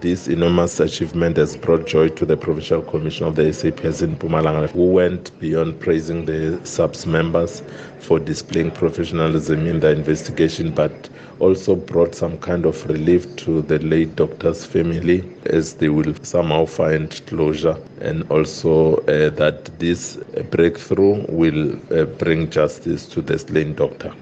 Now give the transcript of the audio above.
this enormous achievement has brought joy to the Provincial Commission of the SAPS in Mpumalanga, who went beyond praising the SAPS members for displaying professionalism in the investigation, but also brought some kind of relief to the late doctor's family as they will somehow find closure and also uh, that this breakthrough will uh, bring justice to the slain doctor.